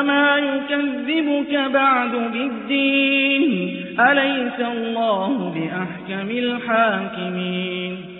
فما يكذبك بعد بالدين أليس الله بأحكم الحاكمين